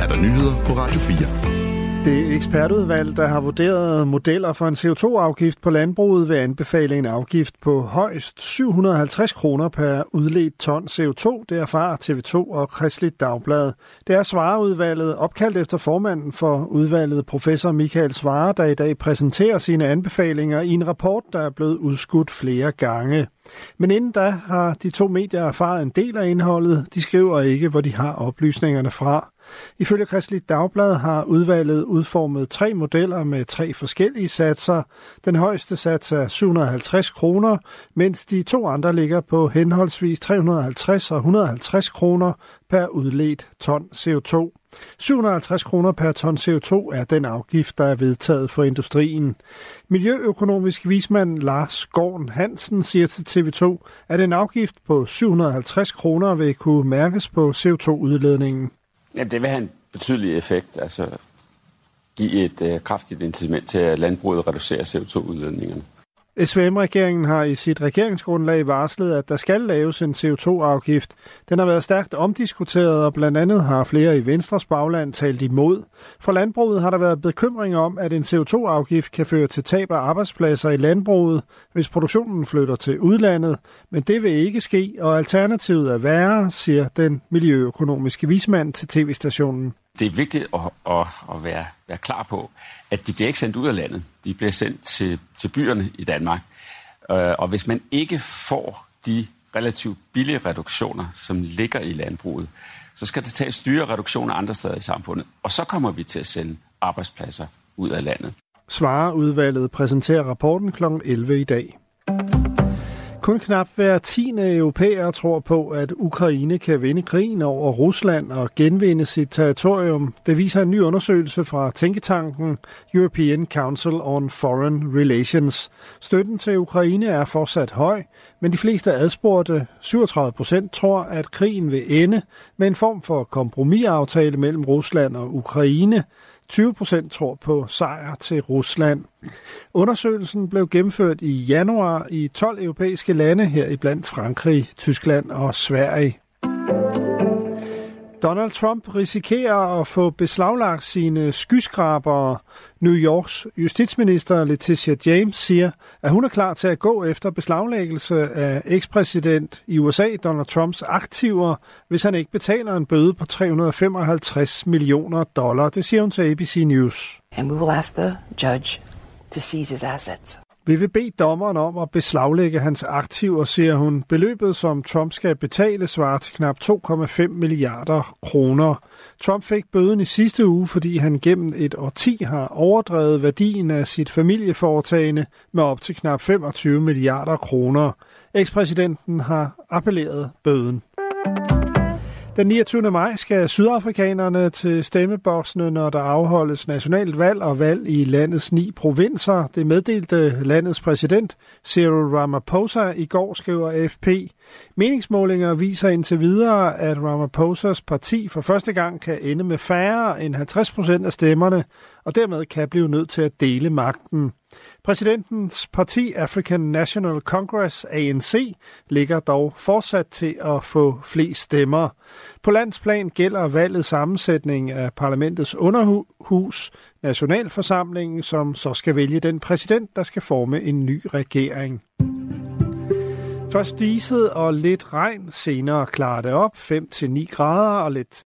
er der nyheder på Radio 4. Det ekspertudvalg, der har vurderet modeller for en CO2-afgift på landbruget, vil anbefale en afgift på højst 750 kroner per udledt ton CO2. Det erfarer TV2 og Kristelig Dagblad. Det er svareudvalget, opkaldt efter formanden for udvalget, professor Michael Svare, der i dag præsenterer sine anbefalinger i en rapport, der er blevet udskudt flere gange. Men inden da har de to medier erfaret en del af indholdet. De skriver ikke, hvor de har oplysningerne fra. Ifølge Kristelig Dagblad har udvalget udformet tre modeller med tre forskellige satser. Den højeste sats er 750 kroner, mens de to andre ligger på henholdsvis 350 og 150 kroner per udledt ton CO2. 750 kroner per ton CO2 er den afgift, der er vedtaget for industrien. Miljøøkonomisk vismand Lars Gården Hansen siger til TV2, at en afgift på 750 kroner vil kunne mærkes på CO2-udledningen. Ja, det vil have en betydelig effekt, altså give et øh, kraftigt incitament til, at landbruget reducerer CO2-udledningerne. SVM-regeringen har i sit regeringsgrundlag varslet, at der skal laves en CO2-afgift. Den har været stærkt omdiskuteret, og blandt andet har flere i Venstres bagland talt imod. For landbruget har der været bekymring om, at en CO2-afgift kan føre til tab af arbejdspladser i landbruget, hvis produktionen flytter til udlandet. Men det vil ikke ske, og alternativet er værre, siger den miljøøkonomiske vismand til tv-stationen det er vigtigt at, at, at være, være klar på, at de bliver ikke sendt ud af landet. De bliver sendt til, til byerne i Danmark. Øh, og hvis man ikke får de relativt billige reduktioner, som ligger i landbruget, så skal det tages dyre reduktioner andre steder i samfundet. Og så kommer vi til at sende arbejdspladser ud af landet. Svareudvalget præsenterer rapporten kl. 11 i dag. Kun knap hver tiende europæer tror på, at Ukraine kan vinde krigen over Rusland og genvinde sit territorium. Det viser en ny undersøgelse fra tænketanken European Council on Foreign Relations. Støtten til Ukraine er fortsat høj, men de fleste adspurgte, 37 procent, tror, at krigen vil ende med en form for kompromisaftale mellem Rusland og Ukraine – 20 procent tror på sejr til Rusland. Undersøgelsen blev gennemført i januar i 12 europæiske lande, heriblandt Frankrig, Tyskland og Sverige. Donald Trump risikerer at få beslaglagt sine skyskrabere. New Yorks justitsminister Letitia James siger, at hun er klar til at gå efter beslaglæggelse af ekspræsident i USA Donald Trumps aktiver, hvis han ikke betaler en bøde på 355 millioner dollar. Det siger hun til ABC News. And we will ask the judge to seize his assets. Vi vil bede dommeren om at beslaglægge hans aktiver, siger hun. Beløbet, som Trump skal betale, svarer til knap 2,5 milliarder kroner. Trump fik bøden i sidste uge, fordi han gennem et årti har overdrevet værdien af sit familieforetagende med op til knap 25 milliarder kroner. Ekspræsidenten har appelleret bøden. Den 29. maj skal sydafrikanerne til stemmeboksene, når der afholdes nationalt valg og valg i landets ni provinser. Det meddelte landets præsident Cyril Ramaphosa i går, skriver AFP. Meningsmålinger viser indtil videre, at Ramaphosas parti for første gang kan ende med færre end 50 procent af stemmerne, og dermed kan blive nødt til at dele magten. Præsidentens parti African National Congress, ANC, ligger dog fortsat til at få flest stemmer. På landsplan gælder valget sammensætning af parlamentets underhus, Nationalforsamlingen, som så skal vælge den præsident, der skal forme en ny regering. Først diset og lidt regn, senere klarer det op, 5-9 grader og lidt